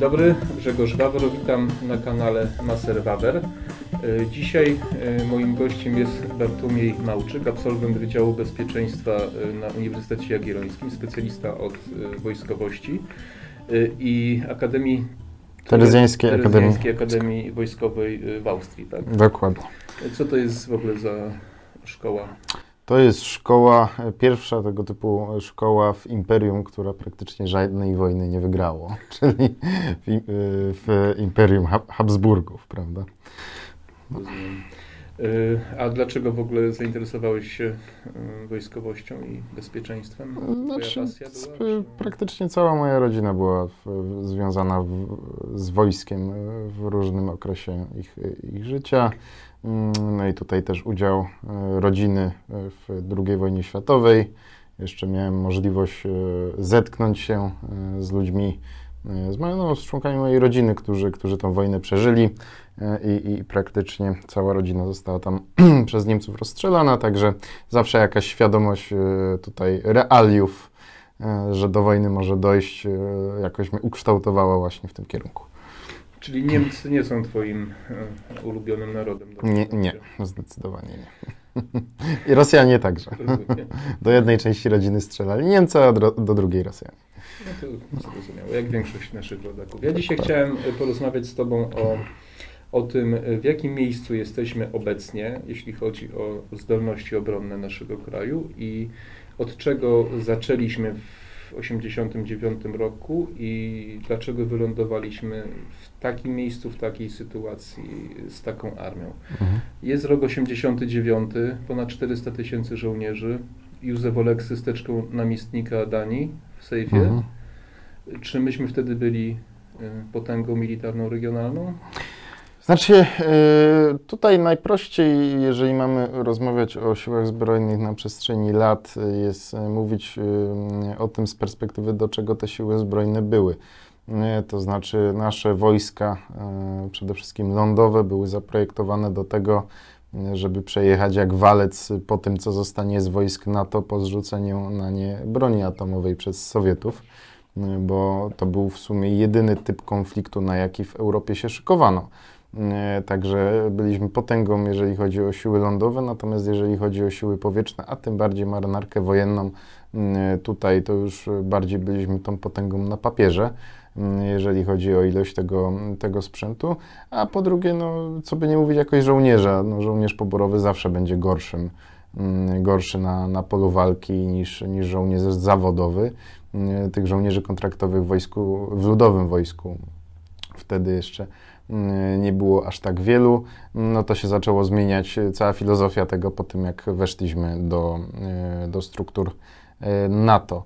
dobry, Grzegorz Wawro, witam na kanale Maser Wawer. E, Dzisiaj e, moim gościem jest Bartłomiej Małczyk, absolwent Wydziału Bezpieczeństwa e, na Uniwersytecie Jagiellońskim, specjalista od wojskowości i Akademii Terezjańskiej Akademii. Akademii Wojskowej w Austrii. Tak? Dokładnie. Co to jest w ogóle za szkoła? To jest szkoła, pierwsza tego typu szkoła w imperium, która praktycznie żadnej wojny nie wygrało, czyli w, y, w imperium Hab- Habsburgów, prawda? Rozumiem. A dlaczego w ogóle zainteresowałeś się e, wojskowością i bezpieczeństwem? Znaczy, była? praktycznie cała moja rodzina była w, w, związana w, z wojskiem e, w różnym okresie ich, ich życia. Mm, No i tutaj też udział e, rodziny w II wojnie światowej. Jeszcze miałem możliwość zetknąć się z ludźmi, z, no, z członkami mojej rodziny, którzy, którzy tę wojnę przeżyli i, i praktycznie cała rodzina została tam przez Niemców rozstrzelana, także zawsze jakaś świadomość e, tutaj realiów, e, że do wojny może dojść, e, jakoś mnie ukształtowała właśnie w tym kierunku. Czyli Niemcy nie są twoim e, ulubionym narodem? Nie, nie, zdecydowanie nie. I Rosjanie także. Do jednej części rodziny strzelali Niemcy, a do, do drugiej Rosjanie. No to zrozumiałe, jak większość naszych rodaków. Ja dzisiaj chciałem e, porozmawiać z Tobą o, o tym, w jakim miejscu jesteśmy obecnie, jeśli chodzi o zdolności obronne naszego kraju i od czego zaczęliśmy w 1989 roku i dlaczego wylądowaliśmy w takim miejscu, w takiej sytuacji z taką armią. Jest rok 89, ponad 400 tysięcy żołnierzy. Józef Oleksy z teczką namiestnika Danii w sejfie. Mhm. Czy myśmy wtedy byli y, potęgą militarną regionalną? Znaczy, y, tutaj najprościej, jeżeli mamy rozmawiać o siłach zbrojnych na przestrzeni lat, jest y, mówić y, o tym z perspektywy, do czego te siły zbrojne były. To znaczy, nasze wojska, przede wszystkim lądowe, były zaprojektowane do tego, żeby przejechać jak walec po tym, co zostanie z wojsk NATO po zrzuceniu na nie broni atomowej przez Sowietów, bo to był w sumie jedyny typ konfliktu, na jaki w Europie się szykowano. E, Także byliśmy potęgą, jeżeli chodzi o siły lądowe, natomiast jeżeli chodzi o siły powietrzne, a tym bardziej marynarkę wojenną, m, tutaj to już bardziej byliśmy tą potęgą na papierze, jeżeli chodzi o ilość tego, tego sprzętu. A po drugie, no, co by nie mówić, jakoś żołnierza. No, żołnierz poborowy zawsze będzie gorszym, gorszy na, na polu walki niż, niż żołnierz zawodowy. M, Tych żołnierzy kontraktowych w wojsku, w ludowym wojsku wtedy jeszcze nie było aż tak wielu, no to się zaczęło zmieniać cała filozofia tego po tym, jak weszliśmy do, e, do struktur e, NATO.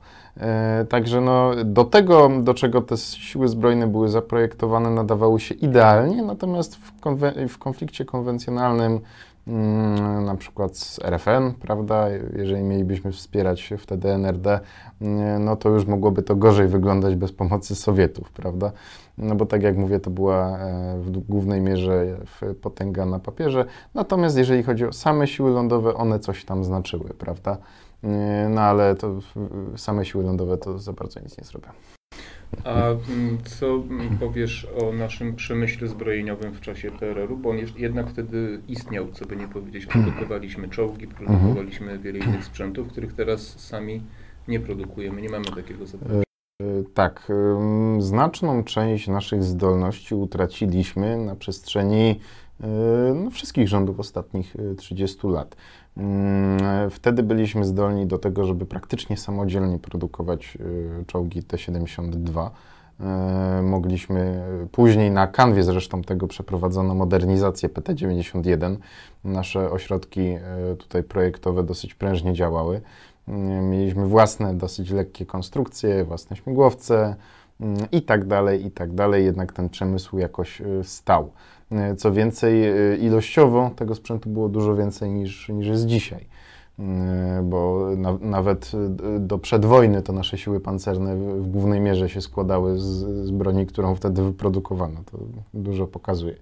Także no, do tego, do czego te siły zbrojne były zaprojektowane, nadawały się idealnie, natomiast w, w konflikcie konwencjonalnym, mm, na przykład z RFN, prawda, jeżeli mielibyśmy wspierać wtedy NRD, no to już mogłoby to gorzej wyglądać bez pomocy Sowietów, prawda? No bo tak jak mówię, to była e, w głównej mierze potęga na papierze. Natomiast jeżeli chodzi o same siły lądowe, one coś tam znaczyły, prawda? E, No ale to same siły lądowe to za bardzo nic nie zrobią. A mm, co powiesz o naszym przemyśle zbrojeniowym w czasie PRL-u? Bo on jednak wtedy istniał, co by nie powiedzieć. Produkowaliśmy czołgi, produkowaliśmy wiele innych sprzętów, których teraz sami nie produkujemy. Nie mamy takiego zapewnienia. E, Tak, znaczną część naszych zdolności utraciliśmy na przestrzeni e, no, wszystkich rządów ostatnich e, 30 lat. Ym, Wtedy byliśmy zdolni do tego, żeby praktycznie samodzielnie produkować czołgi T-72. E, Mogliśmy później na kanwie zresztą tego przeprowadzono modernizację PT-91. Nasze ośrodki tutaj projektowe dosyć prężnie działały. Mieliśmy własne, dosyć lekkie konstrukcje, własne śmigłowce mm, i tak dalej, i tak dalej. Jednak ten przemysł jakoś y, stał. Y, Co więcej, y, ilościowo tego sprzętu było dużo więcej niż, niż jest dzisiaj. Bo na, nawet do przedwojny to nasze siły pancerne w głównej mierze się składały z, z broni, którą wtedy wyprodukowano. To dużo pokazuje.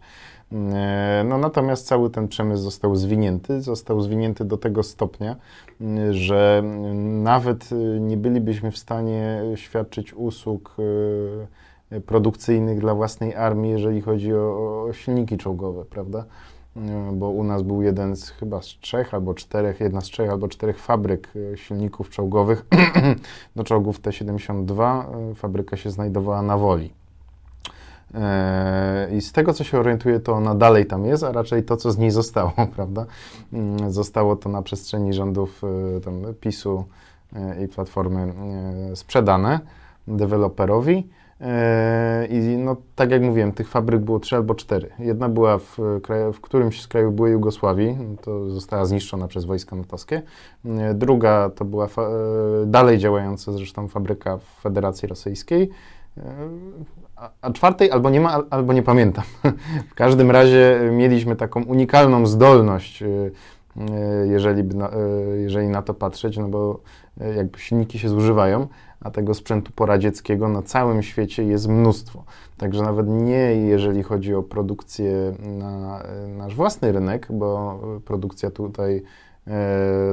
E, No, natomiast cały ten przemysł został zwinięty, został zwinięty do tego stopnia, m, że nawet y, nie bylibyśmy w stanie świadczyć usług produkcyjnych dla własnej armii, jeżeli chodzi o, o silniki czołgowe, prawda? Bo u nas był jeden z chyba z trzech albo czterech, jedna z trzech albo czterech fabryk silników czołgowych do czołgów T-72. Fabryka się znajdowała na Woli. I z tego, co się orientuję, to ona dalej tam jest, a raczej to, co z niej zostało, prawda? Mm, zostało to na przestrzeni rządów tam, PiSu i Platformy sprzedane deweloperowi. I no, tak jak mówiłem, tych fabryk było trzy albo cztery. Jedna była w, kraju, w którymś z krajów byłej Jugosławii, to została zniszczona przez wojska natowskie. Druga to była dalej działająca zresztą fabryka w Federacji Rosyjskiej. A, czwartej albo nie ma, albo nie pamiętam. w każdym razie mieliśmy taką unikalną zdolność, jeżeli, jeżeli na to patrzeć, no bo jakby silniki się zużywają, a tego sprzętu poradzieckiego na całym świecie jest mnóstwo. Także nawet nie jeżeli chodzi o produkcję na nasz własny rynek, bo produkcja tutaj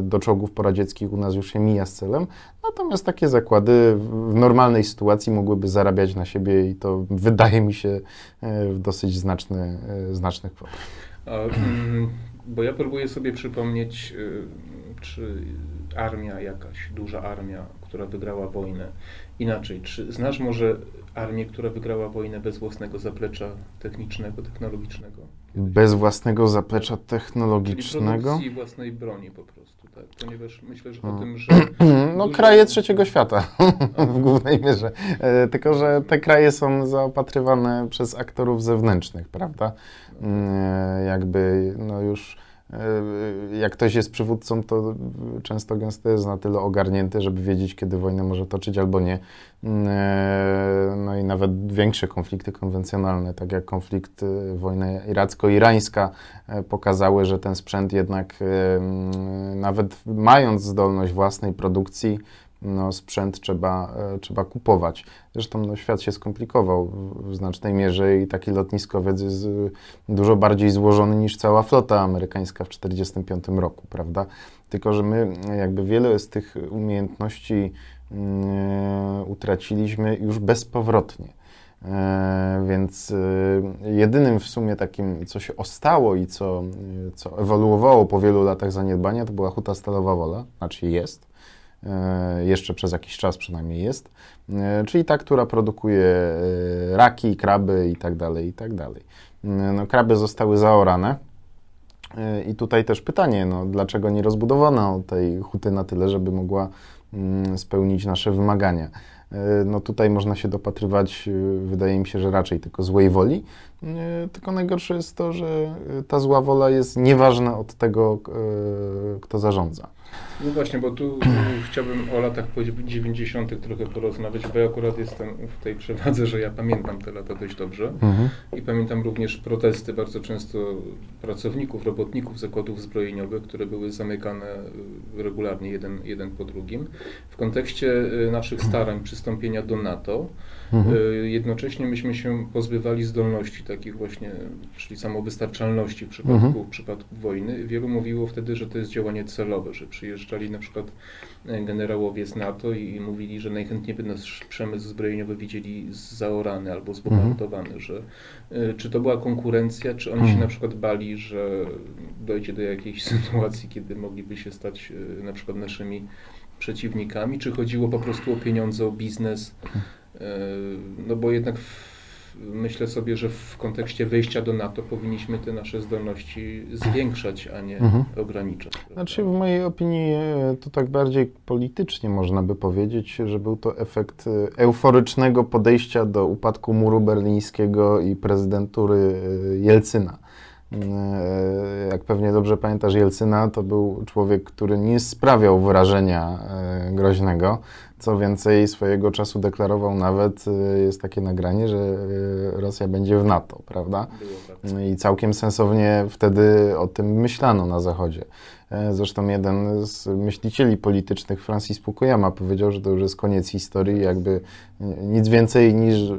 do czołgów poradzieckich u nas już się mija z celem. Natomiast takie zakłady w normalnej sytuacji mogłyby zarabiać na siebie i to wydaje mi się w dosyć znaczny, znacznych kwotach. Bo ja próbuję sobie przypomnieć, czy armia jakaś, duża armia, która wygrała wojnę. Inaczej, czy znasz może armię, która wygrała wojnę bez własnego zaplecza technicznego, technologicznego? Bez własnego zaplecza technologicznego? Czyli własnej broni po prostu, tak. Ponieważ myślę, że o tym, że... No dużo... kraje trzeciego świata w głównej mierze. E, tylko, że te kraje są zaopatrywane przez aktorów zewnętrznych, prawda? E, jakby, no już jak ktoś jest przywódcą, to często gęsto jest na tyle ogarnięty, żeby wiedzieć, kiedy wojnę może toczyć albo nie. E, no i nawet większe konflikty konwencjonalne, tak jak konflikt, e, wojna iracko-irańska, pokazały, że ten sprzęt jednak, nawet mając zdolność własnej produkcji, no, sprzęt trzeba, e, trzeba kupować. Zresztą no, świat się skomplikował w, znacznej mierze i taki lotniskowiec jest e, dużo bardziej złożony niż cała flota amerykańska w 1945 roku, prawda? Tylko, że my jakby wiele z tych umiejętności yy, utraciliśmy już bezpowrotnie. E, więc jedynym w sumie takim, co się ostało i co, co ewoluowało po wielu latach zaniedbania, to była huta Stalowa Wola, znaczy jest. E, jeszcze przez jakiś czas przynajmniej jest, e, czyli ta, która produkuje e, raki, kraby i tak dalej, i tak dalej. No, kraby zostały zaorane i tutaj też pytanie, no, dlaczego nie rozbudowano tej huty na tyle, żeby mogła mm, spełnić nasze wymagania. No tutaj można się dopatrywać, wydaje mi się, że raczej tylko złej woli, tylko najgorsze jest to, że ta zła wola jest nieważna od tego, kto zarządza. No właśnie, bo tu chciałbym o latach 90. trochę porozmawiać, bo ja akurat jestem w tej przewadze, że ja pamiętam te lata dość dobrze mhm. i pamiętam również protesty bardzo często pracowników, robotników zakładów zbrojeniowych, które były zamykane y, regularnie jeden, jeden po drugim. W kontekście y, naszych starań przystąpienia do NATO, mhm. Y, jednocześnie myśmy się pozbywali zdolności takich właśnie, czyli samowystarczalności w przypadku, mhm. w przypadku wojny. Wielu mówiło wtedy, że to jest działanie celowe, że przyjeżdżali na przykład e, generałowie z NATO i mówili, że najchętniej by nasz przemysł zbrojeniowy widzieli zaorany albo zbombardowany, mhm. że e, czy to była konkurencja, czy oni się na przykład bali, że dojdzie do jakiejś sytuacji, kiedy mogliby się stać e, na przykład naszymi przeciwnikami, czy chodziło po prostu o pieniądze, o biznes. No bo jednak w myślę sobie, że w kontekście wejścia do NATO powinniśmy te nasze zdolności zwiększać, a nie mhm. ograniczać. Prawda? Znaczy, w mojej opinii e, to tak bardziej politycznie można by powiedzieć, że był to efekt e, euforycznego podejścia do upadku muru berlińskiego i prezydentury e, Jelcyna. Jak pewnie dobrze pamiętasz Jelcyna, to był człowiek, który nie sprawiał wrażenia groźnego. Co więcej, swojego czasu deklarował nawet, y, jest takie nagranie, że y, Rosja będzie w NATO, prawda? I całkiem sensownie wtedy o tym myślano na Zachodzie. E, zresztą jeden z myślicieli politycznych, Francis Fukuyama, powiedział, że to już jest koniec historii, jakby nic więcej niż,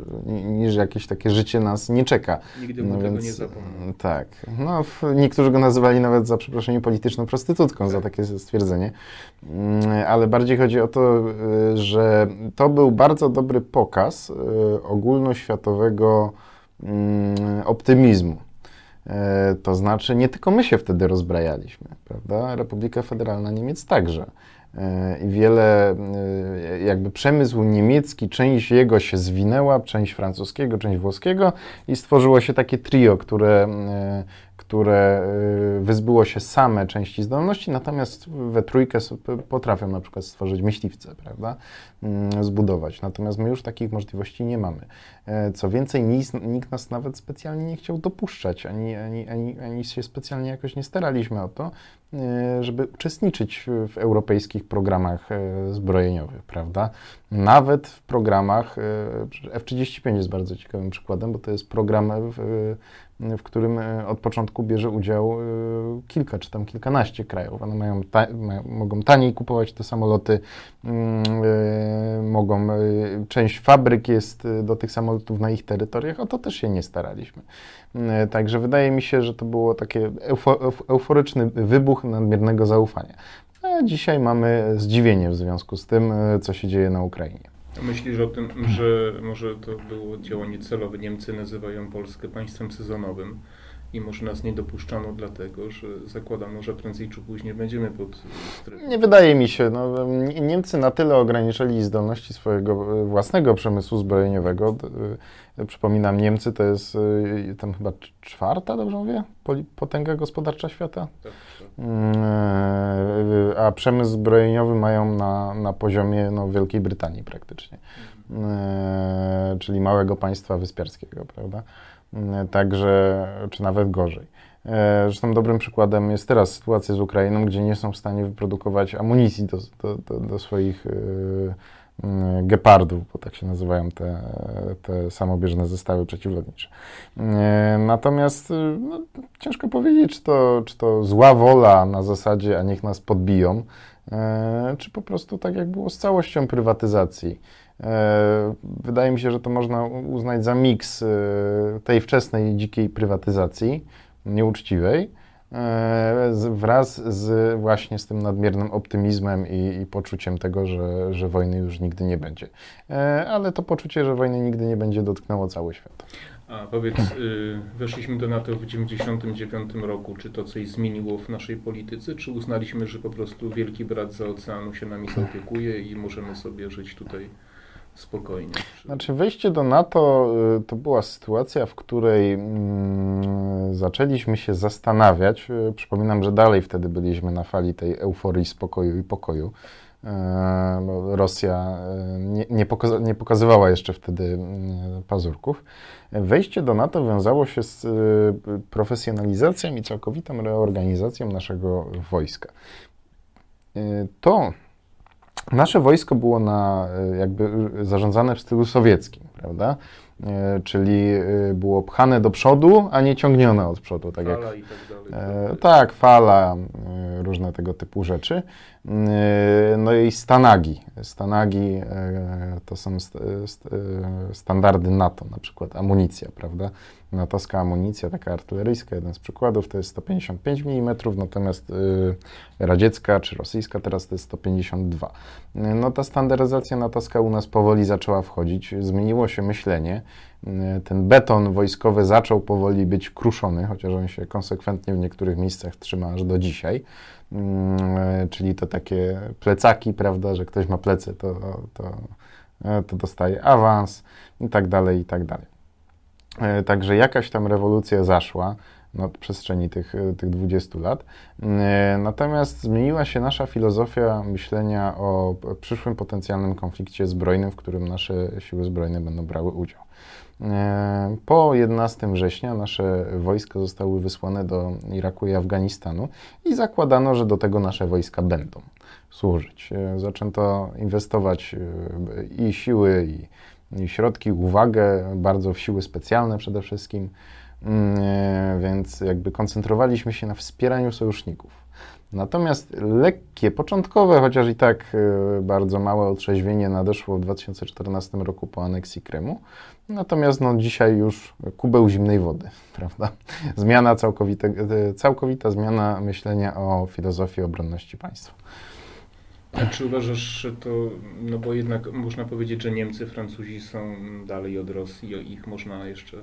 niż jakieś takie życie nas nie czeka. Nigdy mu no tego nie zapomnę. Tak. No, niektórzy go nazywali nawet za przeproszenie polityczną prostytutką za takie stwierdzenie. Mm, ale bardziej chodzi o to, że to był bardzo dobry pokaz ogólnoświatowego mm, optymizmu. To znaczy, nie tylko my się wtedy rozbrajaliśmy, prawda? Republika Federalna Niemiec także. I wiele, jakby przemysł niemiecki, część jego się zwinęła, część francuskiego, część włoskiego i stworzyło się takie trio, które które y, wyzbyło się same części zdolności, natomiast we trójkę potrafią na przykład stworzyć myśliwce, prawda, mm, zbudować. Natomiast my już takich możliwości nie mamy. E, co więcej, nikt, nas nawet specjalnie nie chciał dopuszczać, ani, ani, ani, ani się specjalnie jakoś nie staraliśmy o to, e, żeby uczestniczyć w europejskich programach e, zbrojeniowych, prawda? Nawet w programach, F-35 jest bardzo ciekawym przykładem, bo to jest program w, którym e, od początku bierze udział e, kilka czy tam kilkanaście krajów. One mają ta, mogą taniej kupować te samoloty, mm, e, mogą, część fabryk jest do tych samolotów na ich terytoriach, o to też się nie staraliśmy. Także wydaje mi się, że to było takie euforyczny wybuch nadmiernego zaufania. A dzisiaj mamy zdziwienie w związku z tym, co się dzieje na Ukrainie. Myślisz o tym, że może to było działanie celowe? Niemcy nazywają Polskę państwem sezonowym i może nas nie dopuszczano dlatego, że zakładano, że prędzej czy później będziemy pod strefą. Nie wydaje mi się. No, Niemcy na tyle ograniczyli zdolności swojego własnego przemysłu zbrojeniowego. E, przypominam, Niemcy to jest e, tam chyba czwarta, dobrze mówię, potęga gospodarcza świata. Tak, e, a przemysł zbrojeniowy mają na, na poziomie no, Wielkiej Brytanii praktycznie, mhm. czyli małego państwa wyspiarskiego, prawda? Mm, także, czy nawet gorzej. E, zresztą dobrym przykładem jest teraz sytuacja z Ukrainą, gdzie nie są w stanie wyprodukować amunicji do, do, do, do swoich e, mm, gepardów, bo tak się nazywają te, te samobieżne zestawy przeciwlotnicze. E, natomiast no, ciężko powiedzieć, czy to, czy to zła wola na zasadzie, a niech nas podbiją, czy po prostu tak jak było z całością prywatyzacji. E, wydaje mi się, że to można uznać za miks e, tej wczesnej dzikiej prywatyzacji, nieuczciwej, e, wraz z właśnie z tym nadmiernym optymizmem i, i, poczuciem tego, że, że wojny już nigdy nie będzie. Ale to poczucie, że wojny nigdy nie będzie dotknęło cały świat. A powiedz, y, weszliśmy do NATO w 1999 roku. Czy to coś zmieniło w naszej polityce, czy uznaliśmy, że po prostu wielki brat za oceanu się nami zaopiekuje i możemy sobie żyć tutaj spokojnie. Znaczy wejście do NATO y, to była sytuacja, w której mm, zaczęliśmy się zastanawiać. Y, przypominam, że dalej wtedy byliśmy na fali tej euforii spokoju i pokoju. E, Rosja nie, nie, poka nie pokazywała jeszcze wtedy pazurków. Wejście do NATO wiązało się z y, profesjonalizacją i całkowitą reorganizacją naszego wojska. To Nasze wojsko było na, e, jakby zarządzane w stylu sowieckim, prawda? E, czyli e, było pchane do przodu, a nie ciągnione od przodu. Tak fala jak, i tak dalej. tak, fala, różne tego typu rzeczy. No i stanagi. Stanagi to są standardy NATO, na przykład amunicja, prawda? natowska amunicja, taka artyleryjska, jeden z przykładów, to jest 155 mm, natomiast y, radziecka czy rosyjska teraz to jest 152. No ta standaryzacja natowska u nas powoli zaczęła wchodzić, zmieniło się myślenie, ten beton wojskowy zaczął powoli być kruszony, chociaż on się konsekwentnie w niektórych miejscach trzyma aż do dzisiaj. Y, czyli to takie plecaki, prawda, że ktoś ma plecy, to, to, to dostaje awans i tak dalej, i tak dalej. E, także jakaś tam rewolucja zaszła na przestrzeni tych, e, tych 20 lat. E, natomiast zmieniła się nasza filozofia myślenia o przyszłym potencjalnym konflikcie zbrojnym, w którym nasze siły zbrojne będą brały udział. Po 11 września nasze wojska zostały wysłane do Iraku i Afganistanu i zakładano, że do tego nasze wojska będą służyć. Zaczęto inwestować i siły, i środki, uwagę, bardzo w siły specjalne przede wszystkim, mm, więc jakby koncentrowaliśmy się na wspieraniu sojuszników. Natomiast lekkie, początkowe, chociaż i tak e, bardzo małe otrzeźwienie nadeszło w 2014 roku po aneksji Krymu. Natomiast no, dzisiaj już kubeł zimnej wody, prawda? Zmiana całkowita, e, całkowita zmiana myślenia o filozofii obronności państwa. A czy uważasz, że to, no bo jednak można powiedzieć, że Niemcy, Francuzi są dalej od Rosji, ich można jeszcze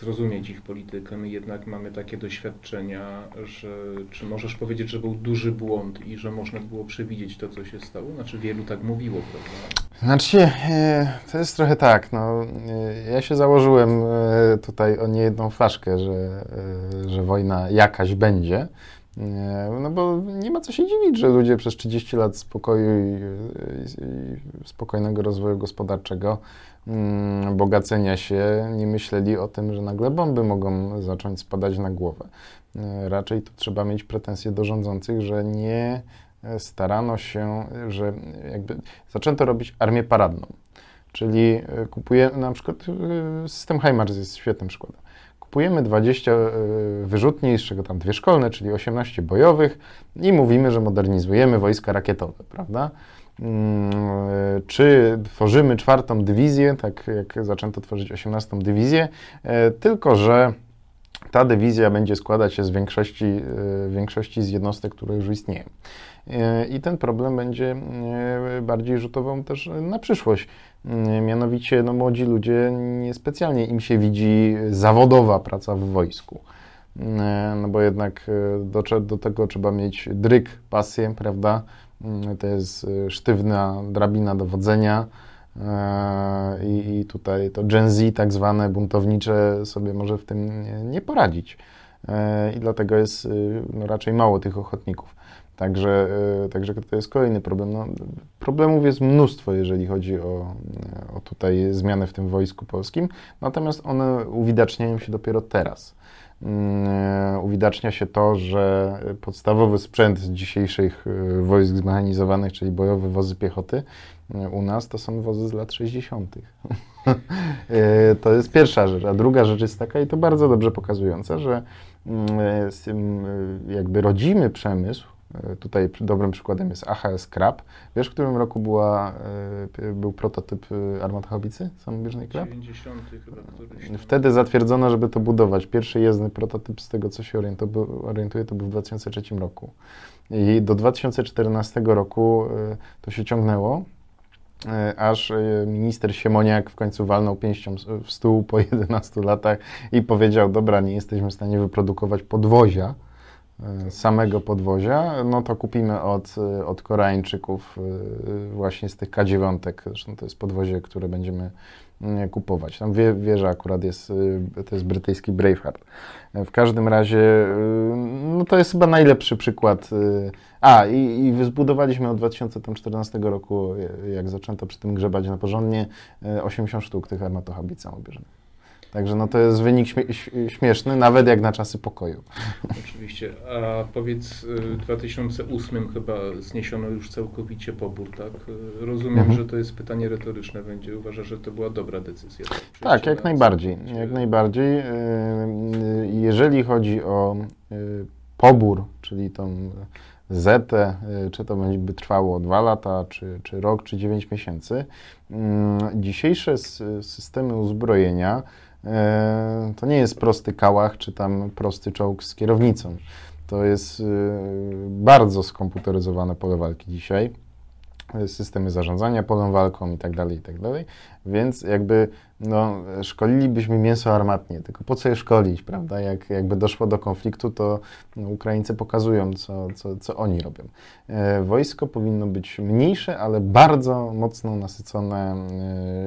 zrozumieć ich politykę. My jednak mamy takie doświadczenia, że czy możesz powiedzieć, że był duży błąd i że można było przewidzieć to, co się stało? Znaczy wielu tak mówiło, prawda? Znaczy, e, to jest trochę tak, no, e, ja się założyłem e, tutaj o niejedną flaszkę, że, że wojna jakaś będzie, no bo nie ma co się dziwić, że ludzie przez 30 lat spokoju i, i, spokojnego rozwoju gospodarczego Mm, bogacenia się, nie myśleli o tym, że nagle bomby mogą zacząć spadać na głowę. E, raczej tu trzeba mieć pretensje do rządzących, że nie starano się, że jakby zaczęto robić armię paradną. Czyli e, kupuje na przykład e, system HIMARS jest świetnym przykładem. Kupujemy 20 wyrzutni, z czego tam dwie szkolne, czyli 18 bojowych i mówimy, że modernizujemy wojska rakietowe, prawda? Mm, czy tworzymy czwartą dywizję, tak jak zaczęto tworzyć osiemnastą dywizję, e, tylko że ta dywizja będzie składać się z większości, e, większości z jednostek, które już istnieją. E, I ten problem będzie bardziej rzutował też na przyszłość. Mianowicie no, młodzi ludzie niespecjalnie im się widzi zawodowa praca w wojsku. No bo jednak do, do tego trzeba mieć dryk, pasję, prawda? Mm, to jest y, sztywna drabina dowodzenia. E, I, I tutaj to Gen Z, tak zwane buntownicze, sobie może w tym nie poradzić. E, I dlatego jest no, raczej mało tych ochotników. Także, y, także to jest kolejny problem. No, problemów jest mnóstwo, jeżeli chodzi o, o tutaj zmiany w tym wojsku polskim, natomiast one uwidaczniają się dopiero teraz. Mm, uwidacznia się to, że podstawowy sprzęt dzisiejszych wojsk zmechanizowanych, czyli bojowe wozy piechoty, u nas to są wozy z lat 60. Y, to jest pierwsza rzecz. A druga rzecz jest taka, i to bardzo dobrze pokazująca, że mm, jakby rodzimy przemysł, E, tutaj dobrym przykładem jest AHS Krab. Wiesz, w którym roku była, e, był prototyp e, armatochaubicy samobieżnej Krab? 90 chyba któryś. Wtedy zatwierdzono, żeby to budować. Pierwszy jezdny prototyp, z tego co się orientuję, to był w 2003 roku. I do 2014 roku to się ciągnęło, aż minister Siemoniak w końcu walnął pięścią w stół po 11 latach i powiedział, dobra, nie jesteśmy w stanie wyprodukować podwozia, E, samego podwozia, no to kupimy od, e, od Koreańczyków e, właśnie z tych K9. Zresztą to jest podwozie, które będziemy mm, kupować. Tam wie, wieża akurat jest, to jest brytyjski Braveheart. W każdym razie, no to jest chyba najlepszy przykład. A, i, i zbudowaliśmy od 2014 roku, jak zaczęto przy tym grzebać na porządnie, 80 sztuk tych armatohabic samobieżnych. Także no to jest wynik śmieszny, nawet jak na czasy pokoju. Oczywiście. A powiedz, w 2008 chyba zniesiono już całkowicie pobór, tak? Rozumiem, mhm. że to jest pytanie retoryczne będzie. Uważasz, że to była dobra decyzja? Tak, jak najbardziej. Jak najbardziej. Y, jeżeli chodzi o y, pobór, czyli tą Zetę, y, czy to będzie trwało 2 lata, czy, czy rok, czy 9 miesięcy, mm, dzisiejsze systemy uzbrojenia to nie jest prosty kałach, czy tam prosty czołg z kierownicą. To jest e, bardzo skomputeryzowane pole walki dzisiaj systemy zarządzania polą walką i tak dalej, i tak dalej. Więc jakby no, szkolilibyśmy mięso armatnie, tylko po co je szkolić, prawda? Jak, jakby doszło do konfliktu, to no, Ukraińcy pokazują, co, co, co oni robią. E, wojsko powinno być mniejsze, ale bardzo mocno nasycone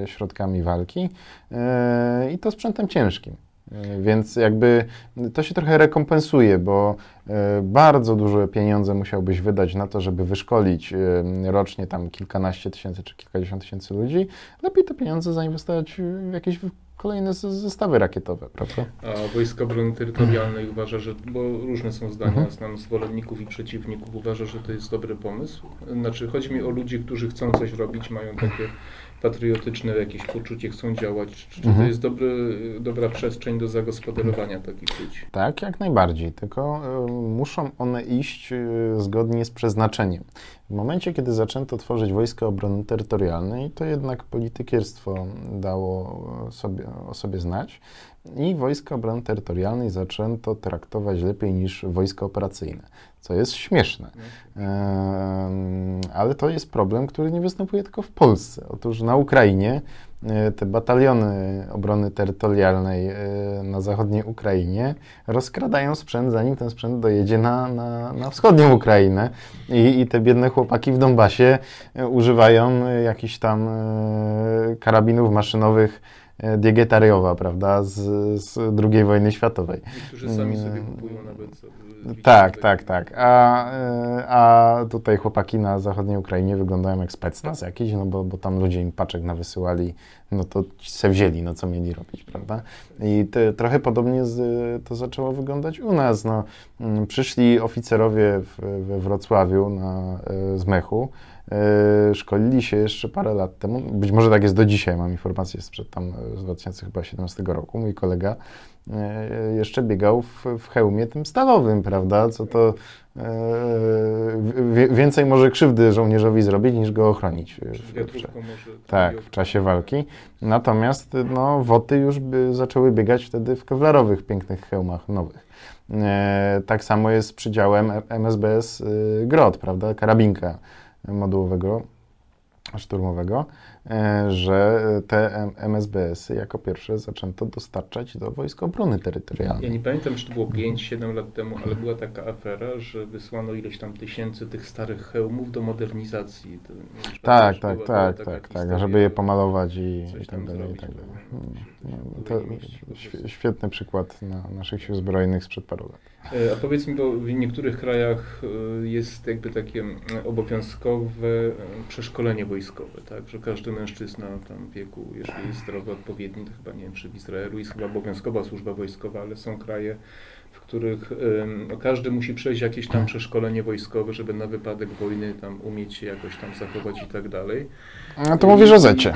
e, środkami walki e, i to sprzętem ciężkim. E, więc jakby to się trochę rekompensuje, bo e, bardzo duże pieniądze musiałbyś wydać na to, żeby wyszkolić e, rocznie tam kilkanaście tysięcy czy kilkadziesiąt tysięcy ludzi. Lepiej te pieniądze zainwestować w jakieś kolejne zestawy rakietowe, prawda? A Wojska Obrony Terytorialnej uważa, że, bo różne są zdania, mhm. znam zwolenników i przeciwników, uważa, że to jest dobry pomysł. Znaczy, chodzi mi o ludzi, którzy chcą coś robić, mają takie patriotyczne jakieś poczucie, chcą działać. Czy mhm. to jest dobry, dobra przestrzeń do zagospodarowania takich ludzi? Tak, jak najbardziej, tylko y, muszą one iść y, zgodnie z przeznaczeniem. W momencie, kiedy zaczęto tworzyć Wojska Obrony Terytorialnej, to jednak politykierstwo dało sobie, o sobie znać i Wojska Obrony Terytorialnej zaczęto traktować lepiej niż wojska operacyjne, co jest śmieszne. Ehm, ale to jest problem, który nie występuje tylko w Polsce. Otóż na Ukrainie e, te bataliony obrony terytorialnej e, na zachodniej Ukrainie rozkradają sprzęt, zanim ten sprzęt dojedzie na, na, na wschodnią Ukrainę. I, I te biedne chłopaki w Donbasie e, używają jakichś tam karabinów maszynowych Diegetariowa, prawda, z, z II wojny światowej. Niektórzy sami sobie kupują nawet. Tak, tak, tak. A, e, a tutaj chłopaki na zachodniej Ukrainie wyglądają jak specnaz jakiś, no bo, bo tam ludzie im paczek nawysyłali, no to se wzięli, no co mieli robić, prawda? I te, trochę podobnie z, to zaczęło wyglądać u nas. No, mm, przyszli oficerowie w, we Wrocławiu na, e, z mechu, e, szkolili się jeszcze parę lat temu, być może tak jest do dzisiaj, mam informację sprzed tam z 2017 roku, mój kolega E, jeszcze biegał w, w hełmie tym stalowym, prawda? Co to e, więcej może krzywdy żołnierzowi zrobić, niż go ochronić. W, tak, w czasie walki. Natomiast no, woty już by zaczęły biegać wtedy w kewlarowych, pięknych hełmach nowych. E, tak samo jest z przydziałem MSBS Grot, prawda? Karabinka modułowego szturmowego, że te MSBS-y jako pierwsze zaczęto dostarczać do Wojsk Obrony Terytorialnej. Ja nie pamiętam, czy to było 5-7 lat temu, ale była taka afera, że wysłano ileś tam tysięcy tych starych hełmów do modernizacji. To, tak, tak, tak, tak, tak, żeby je pomalować i, i tak dalej. I tak dalej. No, to świetny przykład na naszych sił zbrojnych sprzed paru lat. E, a powiedz mi, bo w niektórych krajach e, jest jakby takie obowiązkowe przeszkolenie wojskowe, tak? Że każdy mężczyzna tam w wieku, jeżeli jest zdrowy, odpowiedni, to chyba nie wiem, czy w Izraelu jest chyba obowiązkowa służba wojskowa, ale są kraje, w których no, każdy musi przejść jakieś tam przeszkolenie wojskowe, żeby na wypadek wojny tam umieć się jakoś tam zachować i tak dalej. No to mówisz o Zecie.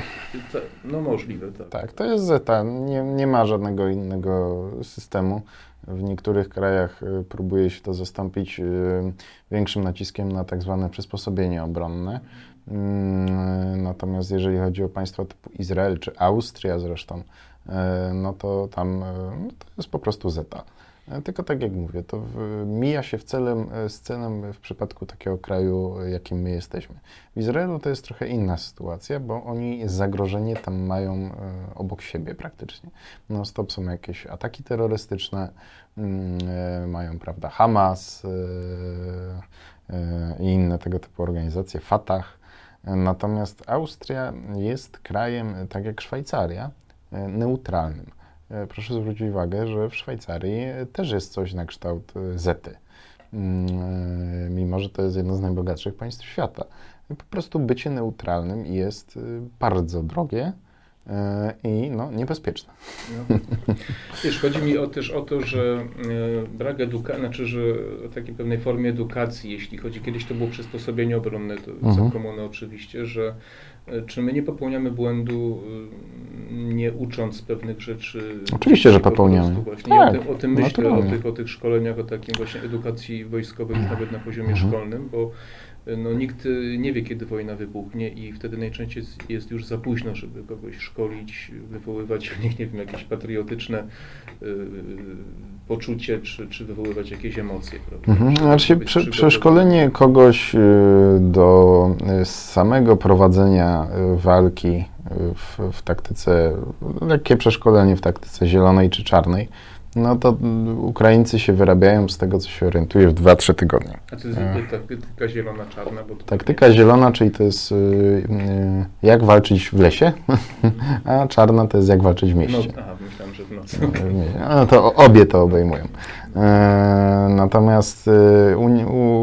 No możliwe, tak. Tak, to jest Zeta. Nie, nie ma żadnego innego systemu. W niektórych krajach y, próbuje się to zastąpić y, większym naciskiem na tak zwane przysposobienie obronne. Mm, natomiast jeżeli chodzi o państwa typu Izrael czy Austria zresztą, y, no to tam no to jest po prostu zeta. Tylko tak jak mówię, to w, mija się w celem, z celem w przypadku takiego kraju, jakim my jesteśmy. W Izraelu to jest trochę inna sytuacja, bo oni zagrożenie tam mają e, obok siebie praktycznie. No stop są jakieś ataki terrorystyczne, mm, e, mają, prawda, Hamas e, i inne tego typu organizacje, Fatah. Natomiast Austria jest krajem, tak jak Szwajcaria, neutralnym. E, proszę zwrócić uwagę, że w Szwajcarii też jest coś na kształt e, Zety, mm, e, mimo że to jest jedno z najbogatszych państw świata. Po prostu bycie neutralnym jest bardzo drogie i no, niebezpieczne. No. Wiesz, chodzi mi o, też o to, że brak edukacji, znaczy, że o takiej pewnej formie edukacji, jeśli chodzi, kiedyś to było przysposobienie obronne, to mhm. oczywiście, że czy my nie popełniamy błędu, nie ucząc pewnych rzeczy? Oczywiście, że popełniamy. Właśnie. Tak, o, tym, o tym myślę, o tych, o tych szkoleniach, o takiej właśnie edukacji wojskowej, nawet na poziomie mhm. szkolnym, bo no, nikt nie wie, kiedy wojna wybuchnie i wtedy najczęściej jest już za późno, żeby kogoś szkolić, wywoływać w nich, nie wiem, jakieś patriotyczne y, poczucie, czy, czy wywoływać jakieś emocje. Mhm. Znaczy, prze, przeszkolenie kogoś y, do y, samego prowadzenia y, walki w, w taktyce, lekkie przeszkolenie w taktyce zielonej czy czarnej, no to Ukraińcy się wyrabiają z tego, co się orientuje w 2-3 tygodnie. A to jest e. taktyka zielona-czarna? Taktyka zielona, czyli to jest y, y, jak walczyć w lesie, a czarna to jest jak walczyć w mieście. No, aha, myślałem, że w nocy. No, to obie to obejmują. E, natomiast y,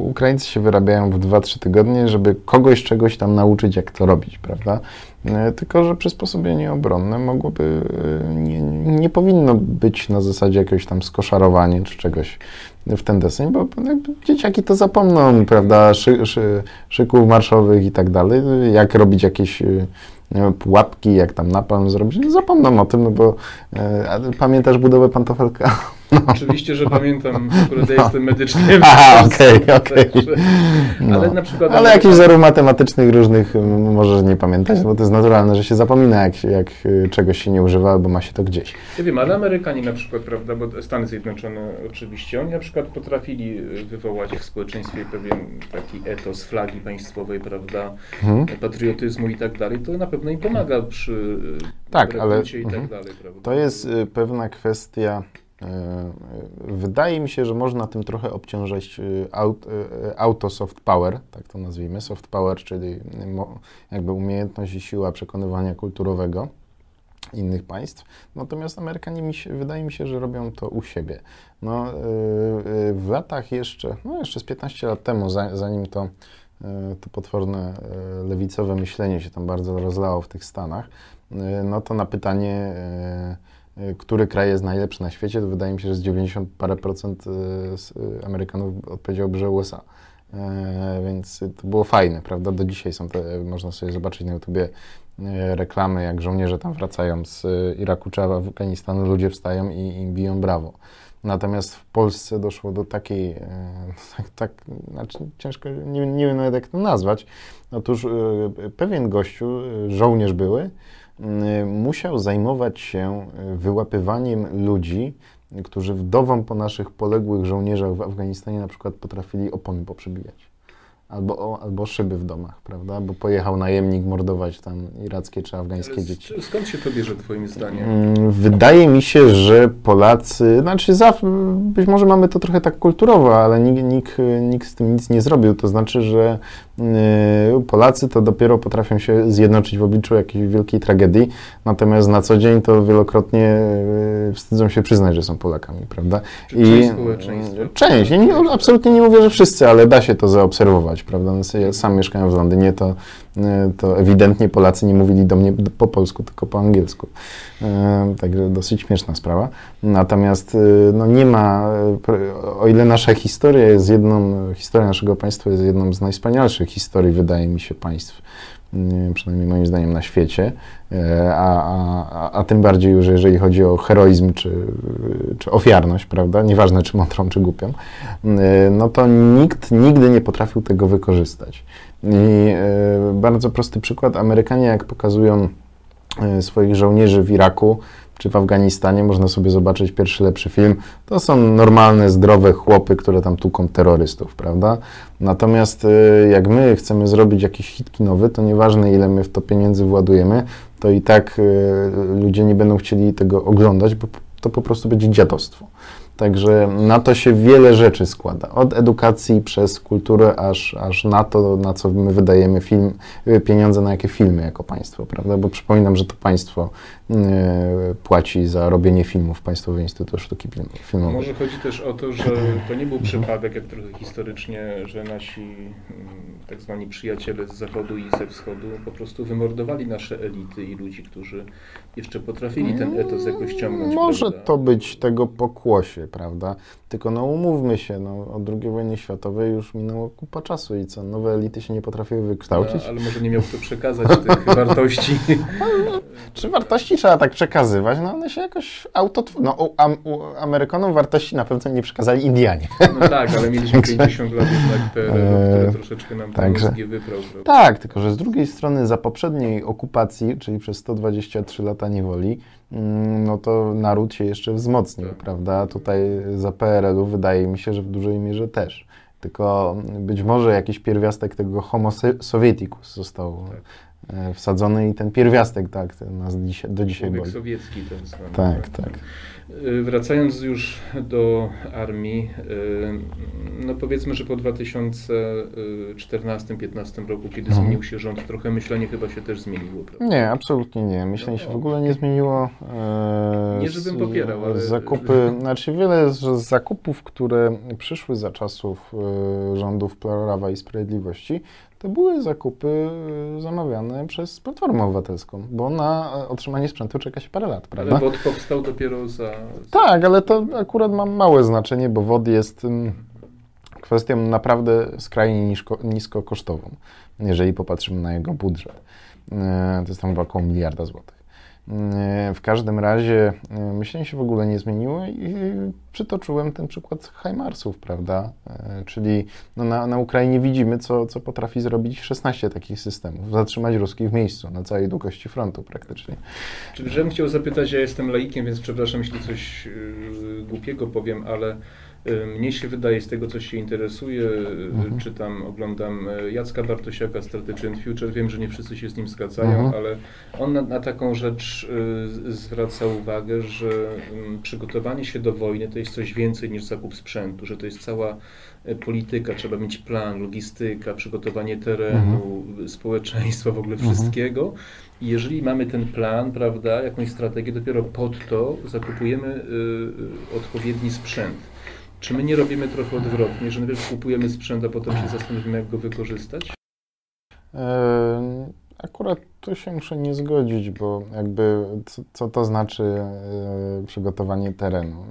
Ukraińcy się wyrabiają w 2-3 tygodnie, żeby kogoś czegoś tam nauczyć, jak to robić, prawda? E, tylko, że przysposobienie obronne mogłoby, e, nie, nie powinno być na zasadzie jakiegoś tam skoszarowania czy czegoś w ten deseń, bo dzieciaki to zapomną, prawda, szy, szy, szyków marszowych i tak dalej, jak robić jakieś e, pułapki, jak tam napalm zrobić, no zapomną o tym, no bo e, pamiętasz budowę pantofelka? Oczywiście, że pamiętam, akurat ja jestem medyczkiem. Aha, okej, okej. Ale No. na przykład... Ale jakichś wzorów matematycznych różnych możesz nie pamiętać, bo to jest naturalne, że się zapomina, jak, jak y, czegoś się nie używa, bo ma się to gdzieś. Ja wiem, ale Amerykanie na przykład, prawda, bo Stany Zjednoczone oczywiście, oni na przykład potrafili y, wywołać w społeczeństwie pewien taki etos flagi państwowej, prawda, Mhm. patriotyzmu i tak dalej, to na pewno im pomaga przy y, Tak, ale- i mhm. tak dalej, prawda. To jest pewna kwestia. Y, y, Wydaje mi się, że można tym trochę obciążać y, auto soft power, tak to nazwijmy. Soft power, czyli jakby umiejętność i siła przekonywania kulturowego innych państw. Natomiast Amerykanie, mi się, wydaje mi się, że robią to u siebie. No, w latach jeszcze, no jeszcze z 15 lat temu, za- zanim to, to potworne lewicowe myślenie się tam bardzo rozlało w tych Stanach, no to na pytanie, który kraj jest najlepszy na świecie, to wydaje mi się, że z 90 parę procent y, y, Amerykanów odpowiedziałoby, że USA. E, Więc to było fajne, prawda? Do dzisiaj są te, można sobie zobaczyć na YouTubie e, reklamy, jak żołnierze tam wracają z Iraku czy Afganistanu, ludzie wstają i im biją brawo. Natomiast w Polsce doszło do takiej, e, tak, tak znaczy ciężko, nie, nie wiem nawet jak to nazwać. Otóż pewien gościu, żołnierz były, musiał zajmować się e, wyłapywaniem ludzi, którzy wdowom po naszych poległych żołnierzach w Afganistanie na przykład potrafili opony poprzebijać. Albo, albo szyby w domach, prawda? Bo pojechał najemnik mordować tam irackie czy afgańskie Ale dzieci. Skąd się to bierze twoim zdaniem? Mm, Wydaje mi się, że Polacy, znaczy być może mamy to trochę tak kulturowo, ale nikt, nikt, nikt z tym nic nie zrobił. To znaczy, że y, Polacy to dopiero potrafią się zjednoczyć w obliczu jakiejś wielkiej tragedii, natomiast na co dzień to wielokrotnie y, wstydzą się przyznać, że są Polakami, prawda? Czy część społeczeństwa? Część. Ja nie, absolutnie nie mówię, że wszyscy, ale da się to zaobserwować, prawda? No, Ja sam mieszkałem w Londynie, to, to ewidentnie Polacy nie mówili do mnie po polsku, tylko po angielsku. E, Także dosyć śmieszna sprawa. Natomiast y, no nie ma, o ile nasza historia jest jedną, historia naszego państwa jest jedną z najwspanialszych historii, wydaje mi się, państw, przynajmniej moim zdaniem na świecie, e, a, a, a- tym bardziej już jeżeli chodzi o heroizm czy, czy ofiarność, prawda, nieważne czy mądrą, czy głupią, no to nikt nigdy nie potrafił tego wykorzystać. I y, bardzo prosty przykład, Amerykanie jak pokazują e, swoich żołnierzy w Iraku czy w Afganistanie, można sobie zobaczyć pierwszy lepszy film, to są normalne, zdrowe chłopy, które tam tuką terrorystów, prawda? Natomiast e, jak my chcemy zrobić jakiś hit kinowy, to nieważne ile my w to pieniędzy władujemy, to i tak e, ludzie nie będą chcieli tego oglądać, bo to po prostu będzie dziadostwo. Także na to się wiele rzeczy składa. Od edukacji przez kulturę, aż, aż na to, na co my wydajemy film, y, pieniądze na jakie filmy jako państwo, prawda? Bo przypominam, że to państwo y, płaci za robienie filmów, Państwowy Instytut Sztuki Film- Filmowej. Może chodzi też o to, że to nie był przypadek, jak trochę historycznie, że nasi mm, tak zwani przyjaciele z zachodu i ze wschodu po prostu wymordowali nasze elity i ludzi, którzy jeszcze potrafili ten etos jakoś ciągnąć. Może prawda? to być tego pokłosie, prawda? Tylko no umówmy się, no, od II wojny światowej już minęło kupa czasu i co, nowe elity się nie potrafiły wykształcić? No, ale może nie miał kto przekazać tych wartości. Czy wartości trzeba tak przekazywać? No one się jakoś auto... No u, am, u Amerykanom wartości na pewno nie przekazali Indianie. No tak, ale mieliśmy 50 lat jednak PRL, które troszeczkę nam Eee, także- mózgi wyprał. Tak, tylko że z drugiej strony za poprzedniej okupacji, czyli przez 123 lata niewoli, no to naród się jeszcze wzmocnił, Tak. prawda? Tutaj za PRL-u wydaje mi się, że w dużej mierze też. Tylko być może jakiś pierwiastek tego homo sovieticus został e, wsadzony i ten pierwiastek tak nas do dzisiaj boli. sowiecki ten zwany. Tak, tak. Y, Wracając już do armii, y, no powiedzmy, że po 2014-2015 roku, kiedy Mhm. zmienił się rząd, trochę myślenie chyba się też zmieniło, prawda? Nie, absolutnie nie. Myślę, że się w ogóle nie zmieniło. E, Nie, żebym popierał, ale- Zakupy, znaczy wiele z z zakupów, które przyszły za czasów e, rządów Prawa i Sprawiedliwości, to były zakupy e, zamawiane przez Platformę Obywatelską, bo na e, otrzymanie sprzętu czeka się parę lat, prawda? Ale WOT powstał dopiero za... Tak, ale to akurat ma małe znaczenie, bo WOD jest kwestią naprawdę skrajnie nisko, niskokosztową, jeżeli popatrzymy na jego budżet. E, To jest tam około miliarda złotych. W każdym razie myślenie się w ogóle nie zmieniło i przytoczyłem ten przykład Hajmarsów, prawda? Czyli no na, na Ukrainie widzimy, co, co potrafi zrobić 16 takich systemów. Zatrzymać ruskich w miejscu, na całej długości frontu praktycznie. Czyli, żebym chciał zapytać, ja jestem laikiem, więc przepraszam, jeśli coś głupiego powiem, ale mnie się wydaje, z tego co się interesuje, mhm. czytam, oglądam e, Jacka Bartosiaka, Strategy and Future, wiem, że nie wszyscy się z nim zgadzają, mhm. ale on na, na, taką rzecz zwraca uwagę, że przygotowanie się do wojny to jest coś więcej niż zakup sprzętu, że to jest cała polityka, trzeba mieć plan, logistyka, przygotowanie terenu, mhm. społeczeństwa, w ogóle mhm. wszystkiego. I jeżeli mamy ten plan, prawda, jakąś strategię, dopiero pod to zakupujemy y, odpowiedni sprzęt. Czy my nie robimy trochę odwrotnie, że najpierw kupujemy sprzęt, a potem się zastanowimy, jak go wykorzystać? Akurat tu się muszę nie zgodzić, bo jakby co, co to znaczy e, przygotowanie terenu?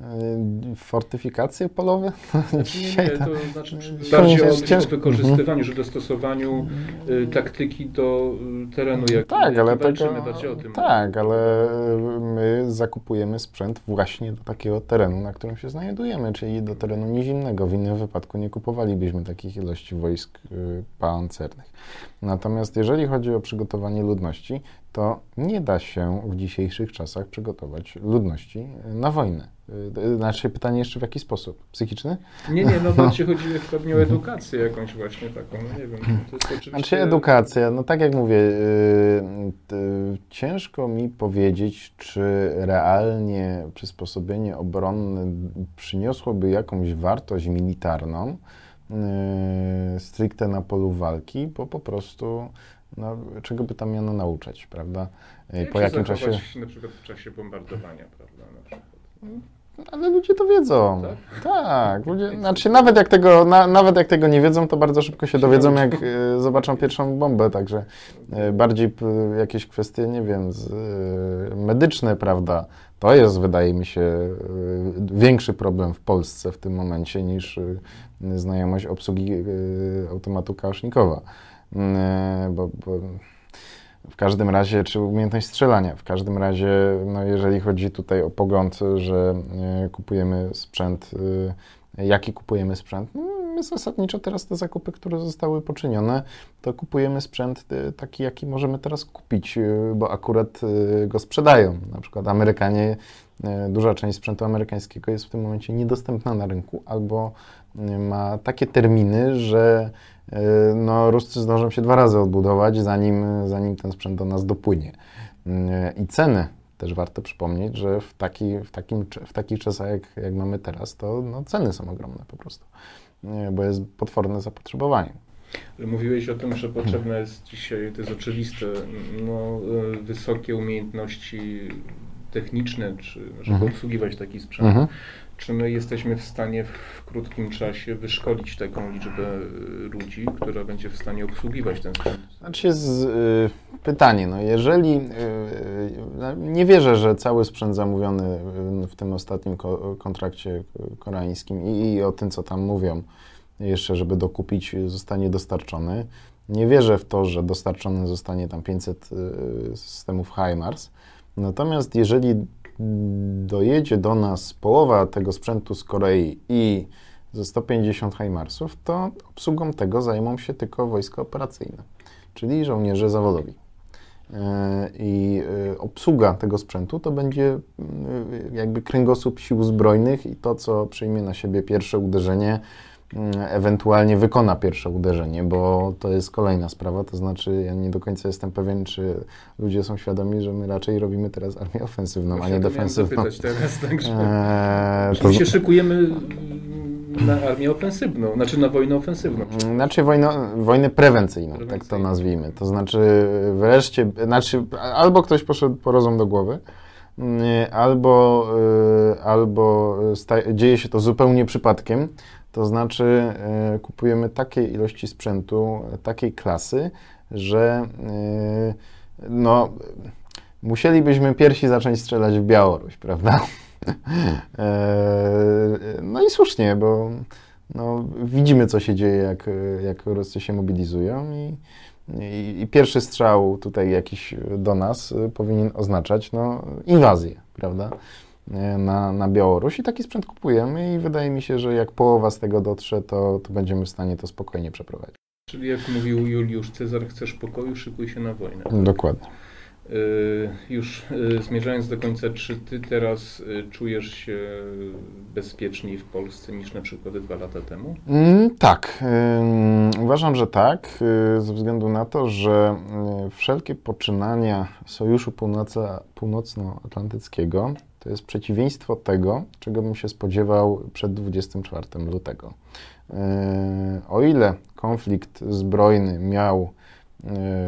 E, fortyfikacje polowe? Znaczy, nie, nie, to znaczy bardziej o wykorzystywaniu, że dostosowaniu y, taktyki do y, terenu, jak tak, ale tego, bardziej o tym. Tak, ale my zakupujemy sprzęt właśnie do takiego terenu, na którym się znajdujemy, czyli do terenu niezimnego. W innym wypadku nie kupowalibyśmy takich ilości wojsk y, pancernych. Natomiast jeżeli chodzi o przygotowanie ludności, to nie da się w dzisiejszych czasach przygotować ludności na wojnę. Y, znaczy pytanie jeszcze w jaki sposób? Psychiczny? Nie, nie, no bardziej chodzi pewnie o edukację jakąś właśnie taką, no nie wiem. To jest oczywiście... Znaczy edukacja, no tak jak mówię, yy, ciężko mi powiedzieć, czy realnie przysposobienie obronne przyniosłoby jakąś wartość militarną, stricte na polu walki, bo po prostu no, czego by tam miano nauczać, prawda? Jak po jakim czasie? Na przykład w czasie bombardowania, prawda? Ale ludzie to wiedzą. Tak, tak ludzie, znaczy nawet jak, tego, na, nawet jak tego nie wiedzą, to bardzo szybko się dowiedzą, jak y, zobaczą pierwszą bombę, także y, bardziej y, jakieś kwestie, nie wiem, z, y, medyczne, prawda, to jest, wydaje mi się, większy problem w Polsce w tym momencie niż znajomość obsługi automatu Kałasznikowa, bo, bo w każdym razie, czy umiejętność strzelania. W każdym razie, no jeżeli chodzi tutaj o pogląd, że e, kupujemy sprzęt, e, jaki kupujemy sprzęt, no my zasadniczo teraz te zakupy, które zostały poczynione, to kupujemy sprzęt e, taki, jaki możemy teraz kupić, bo akurat go sprzedają. Na przykład Amerykanie, duża część sprzętu amerykańskiego jest w tym momencie niedostępna na rynku albo ma takie terminy, że E, no, Ruscy zdążą się dwa razy odbudować, zanim, zanim ten sprzęt do nas dopłynie. E, I ceny też warto przypomnieć, że w, taki, w, takim, w takich czasach, jak, jak mamy teraz, to no, ceny są ogromne po prostu, e, bo jest potworne zapotrzebowanie. Mówiłeś o tym, że potrzebne jest dzisiaj, to jest oczywiste, no, wysokie umiejętności techniczne, czy żeby mhm. obsługiwać taki sprzęt. Mhm. Czy my jesteśmy w stanie w krótkim czasie wyszkolić taką liczbę y, ludzi, która będzie w stanie obsługiwać ten sprzęt? Znaczy jest y, pytanie, no jeżeli y, y, nie wierzę, że cały sprzęt zamówiony w tym ostatnim ko kontrakcie koreańskim i, i o tym, co tam mówią, jeszcze żeby dokupić, zostanie dostarczony. Nie wierzę w to, że dostarczony zostanie tam 500 systemów HIMARS. Natomiast jeżeli dojedzie do nas połowa tego sprzętu z Korei i ze 150 HIMARSów, to obsługą tego zajmą się tylko wojska operacyjne, czyli żołnierze zawodowi. E, I e, obsługa tego sprzętu to będzie jakby kręgosłup sił zbrojnych i to, co przyjmie na siebie pierwsze uderzenie ewentualnie wykona pierwsze uderzenie, bo to jest kolejna sprawa, to znaczy ja nie do końca jestem pewien, czy ludzie są świadomi, że my raczej robimy teraz armię ofensywną, a nie defensywną. teraz, także eee, to... się szykujemy na armię ofensywną, znaczy na wojnę ofensywną. Znaczy wojnę, wojnę prewencyjną, tak to nazwijmy. To znaczy wreszcie, znaczy albo ktoś poszedł po rozum do głowy, mm, albo, y, albo dzieje się to zupełnie przypadkiem, to znaczy e, kupujemy takiej ilości sprzętu, takiej klasy, że no, musielibyśmy piersi zacząć strzelać w Białoruś, prawda? No i słusznie, bo no, widzimy, co się dzieje, jak, jak Ruscy się mobilizują i I, I, pierwszy strzał tutaj jakiś do nas powinien oznaczać no, inwazję, prawda? Na, na Białoruś i taki sprzęt kupujemy i wydaje mi się, że jak połowa z tego dotrze, to, to będziemy w stanie to spokojnie przeprowadzić. Czyli jak mówił Juliusz Cezar, chcesz pokoju, szykuj się na wojnę. Dokładnie. Y, już y, zmierzając do końca, czy ty teraz y, czujesz się bezpieczniej w Polsce niż na przykład dwa lata temu? Mm, tak, uważam, że tak, ze względu na to, że wszelkie poczynania Sojuszu Północnoatlantyckiego to jest przeciwieństwo tego, czego bym się spodziewał przed 24 lutego. O ile konflikt zbrojny miał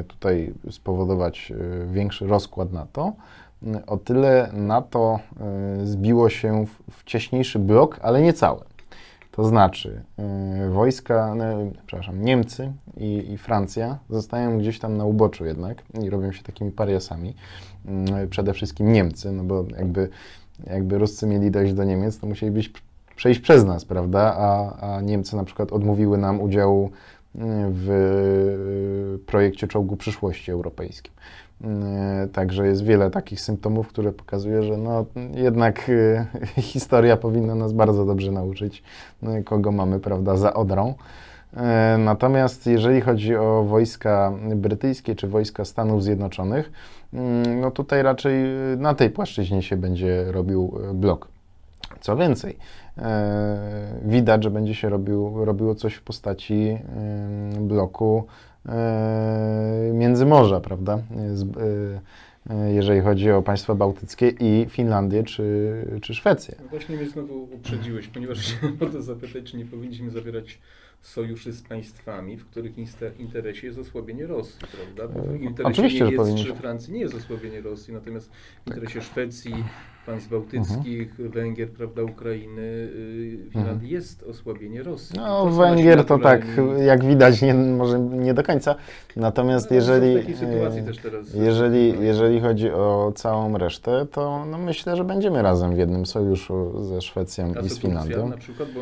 tutaj spowodować e, większy rozkład NATO, e, o tyle NATO zbiło się w wcześniejszy blok, ale nie całe. To znaczy, wojska, przepraszam, Niemcy i, i, Francja zostają gdzieś tam na uboczu jednak i robią się takimi pariasami. Przede wszystkim Niemcy, no bo jakby, jakby Ruscy mieli dojść do Niemiec, to musieli być, przejść przez nas, prawda? A, a Niemcy na przykład odmówiły nam udziału w projekcie czołgu przyszłości europejskim. Także jest wiele takich symptomów, które pokazuje, że no, jednak e, historia powinna nas bardzo dobrze nauczyć, no kogo mamy prawda, za Odrą. E, natomiast jeżeli chodzi o wojska brytyjskie czy wojska Stanów Zjednoczonych, mm, no tutaj raczej na tej płaszczyźnie się będzie robił blok. Co więcej, e, widać, że będzie się robił, robiło coś w postaci bloku e, Międzymorza, prawda? E, jeżeli chodzi o państwa bałtyckie i Finlandię czy, czy Szwecję. No właśnie mnie znowu uprzedziłeś, ponieważ chciałem o to zapytać, czy nie powinniśmy zawierać sojuszy z państwami, w których interesie jest osłabienie Rosji, prawda? W interesie Oczywiście, Niemiec czy Francji nie jest osłabienie Rosji, natomiast w interesie Szwecji, państw bałtyckich, mhm. Węgier, prawda, Ukrainy, y, Finlandii mhm. jest osłabienie Rosji. No, Węgier to tak, jak widać, nie, może nie do końca. Natomiast no, jeżeli, e, jeżeli, jeżeli chodzi o całą resztę, to no, myślę, że będziemy razem w jednym sojuszu ze Szwecją A i z Finlandią. Turcja, na przykład, bo,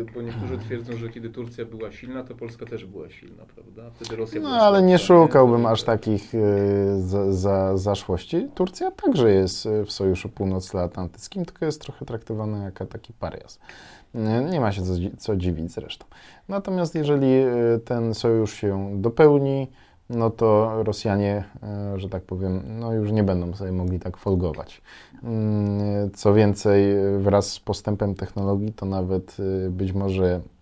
y, bo niektórzy twierdzą, że kiedy Turcja była silna, to Polska też była silna, prawda? Wtedy Rosja no, ale nie szukałbym aż takich y, za, za, zaszłości. Turcja także jest w Sojuszu Północnym Północnoatlantyckim, tylko jest trochę traktowana jako taki parias. Nie ma się co, co dziwić zresztą. Natomiast jeżeli y, ten sojusz się dopełni, no to Rosjanie, y, że tak powiem, no już nie będą sobie mogli tak folgować. Mm, co więcej, wraz z postępem technologii, to nawet być może E,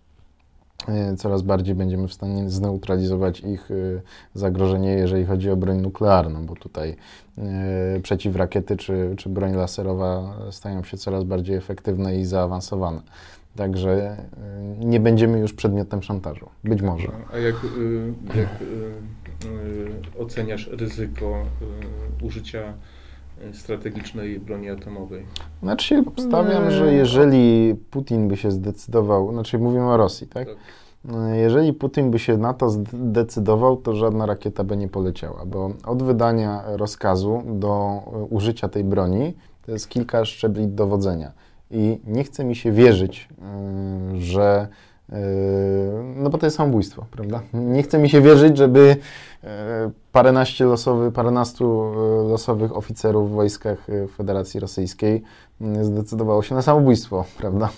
coraz bardziej będziemy w stanie zneutralizować ich e, zagrożenie, jeżeli chodzi o broń nuklearną, bo tutaj e, przeciwrakiety czy, czy broń laserowa stają się coraz bardziej efektywne i zaawansowane. Także nie będziemy już przedmiotem szantażu. Być może. A jak, jak oceniasz ryzyko użycia strategicznej broni atomowej? Znaczy się obstawiam, że jeżeli Putin by się zdecydował, znaczy mówimy o Rosji, tak? tak. Jeżeli Putin by się na to zdecydował, to żadna rakieta by nie poleciała, bo od wydania rozkazu do użycia tej broni to jest kilka szczebli dowodzenia. I nie chce mi się wierzyć, y, że no bo to jest samobójstwo, prawda? Nie chce mi się wierzyć, żeby e, paręnaście losowy, paręnastu e, losowych oficerów w wojskach e, Federacji Rosyjskiej zdecydowało się na samobójstwo, prawda?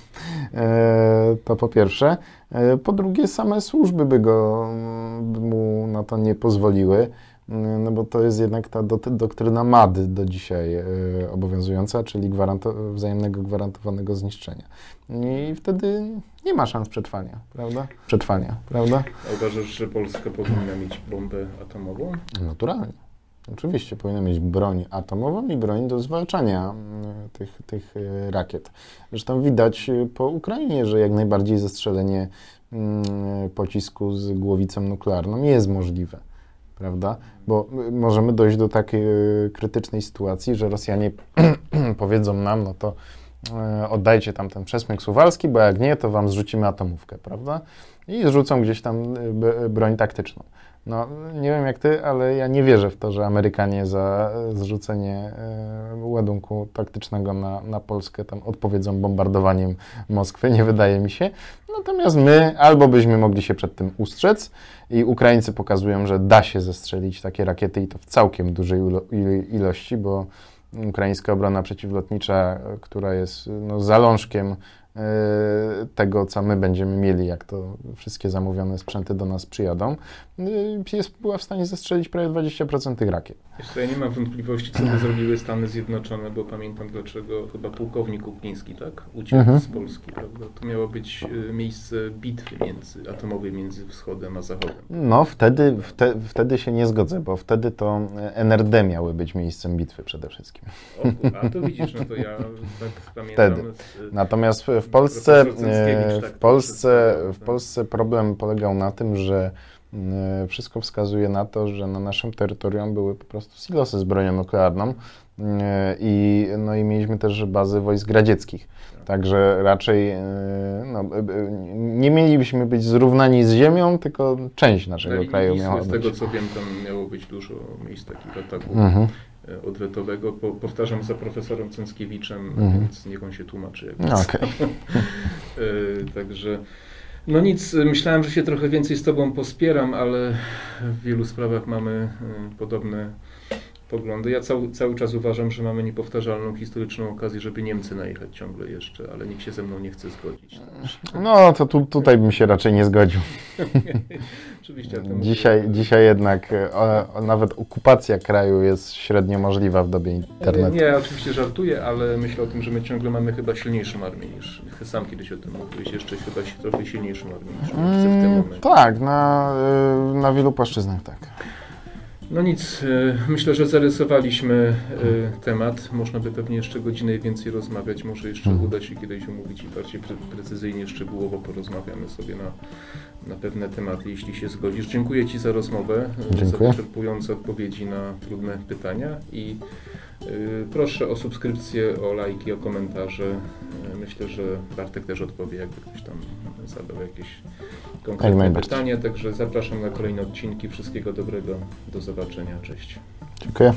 To po pierwsze. Po drugie, same służby by go by mu na to nie pozwoliły no bo to jest jednak ta doktryna MAD do dzisiaj e, obowiązująca, czyli gwaranto wzajemnego gwarantowanego zniszczenia. I wtedy nie ma szans przetrwania, prawda? Przetrwania, prawda? A uważasz, że Polska powinna mieć bombę atomową? Naturalnie. Oczywiście powinna mieć broń atomową i broń do zwalczania tych, tych e, rakiet. Zresztą widać po Ukrainie, że jak najbardziej zestrzelenie pocisku z głowicą nuklearną jest możliwe prawda? Bo możemy dojść do takiej e, krytycznej sytuacji, że Rosjanie powiedzą nam, no to e, oddajcie tam ten przesmyk suwalski, bo jak nie, to wam zrzucimy atomówkę, prawda? I zrzucą gdzieś tam e, broń taktyczną. No, nie wiem jak ty, ale ja nie wierzę w to, że Amerykanie za zrzucenie e, ładunku taktycznego na, na Polskę tam odpowiedzą bombardowaniem Moskwy, nie wydaje mi się. Natomiast my albo byśmy mogli się przed tym ustrzec i Ukraińcy pokazują, że da się zestrzelić takie rakiety i to w całkiem dużej ilo- il- ilości, bo ukraińska obrona przeciwlotnicza, która jest no, zalążkiem tego, co my będziemy mieli, jak to wszystkie zamówione sprzęty do nas przyjadą, y, jest, była w stanie zestrzelić prawie 20% tych rakiet. Jeszcze ja nie mam wątpliwości, co by zrobiły Stany Zjednoczone, bo pamiętam dlaczego chyba pułkownik Kupliński, tak, uciekł Mhm. z Polski, prawda? To miało być y, miejsce bitwy między, atomowej między wschodem a zachodem. No, wtedy, wte, wtedy się nie zgodzę, bo wtedy to NRD miały być miejscem bitwy przede wszystkim. O, a to widzisz, no to ja tak pamiętam. Wtedy. Natomiast w Polsce, e, tak w Polsce, w tak. Polsce problem polegał na tym, że e, wszystko wskazuje na to, że na naszym terytorium były po prostu silosy z bronią nuklearną e, i, no i mieliśmy też bazy wojsk radzieckich. Także raczej no, nie mielibyśmy być zrównani z ziemią, tylko część naszego kraju miała Z tego być. co wiem, tam miało być dużo miejsc takich ataków Mhm. E, odwetowego. Po, powtarzam za profesorem Cęckiewiczem, Mhm. więc niech on się tłumaczy. No, okej. E, Także no nic, myślałem, że się trochę więcej z Tobą pospieram, ale w wielu sprawach mamy e, podobne poglądy. Ja cały, cały czas uważam, że mamy niepowtarzalną historyczną okazję, żeby Niemcy najechać ciągle jeszcze, ale nikt się ze mną nie chce zgodzić. No to tu, tutaj bym się raczej nie zgodził. Oczywiście. mówię- Dzisiaj, dzisiaj jednak e, o, o, nawet okupacja kraju jest średnio możliwa w dobie internetu. Nie, oczywiście żartuję, ale myślę o tym, że my ciągle mamy chyba silniejszą armię niż sam kiedyś o tym mówiłeś, jeszcze chyba trochę silniejszą armię niż w tym Mm, momencie. tak, na, y, na wielu płaszczyznach tak. No nic, e, myślę, że zarysowaliśmy e, temat. Można by pewnie jeszcze godzinę i więcej rozmawiać. Może jeszcze Mhm. uda się kiedyś omówić i bardziej pre precyzyjnie, szczegółowo porozmawiamy sobie na, na pewne tematy, jeśli się zgodzisz. Dziękuję Ci za rozmowę, e, za Dziękuję. wyczerpujące odpowiedzi na trudne pytania i proszę o subskrypcję, o lajki, o komentarze. E, Myślę, że Bartek też odpowie, jakby ktoś tam zadał jakieś Jak konkretne pytanie. Także zapraszam na kolejne odcinki. Wszystkiego dobrego. Do zobaczenia. Cześć. Dziękuję.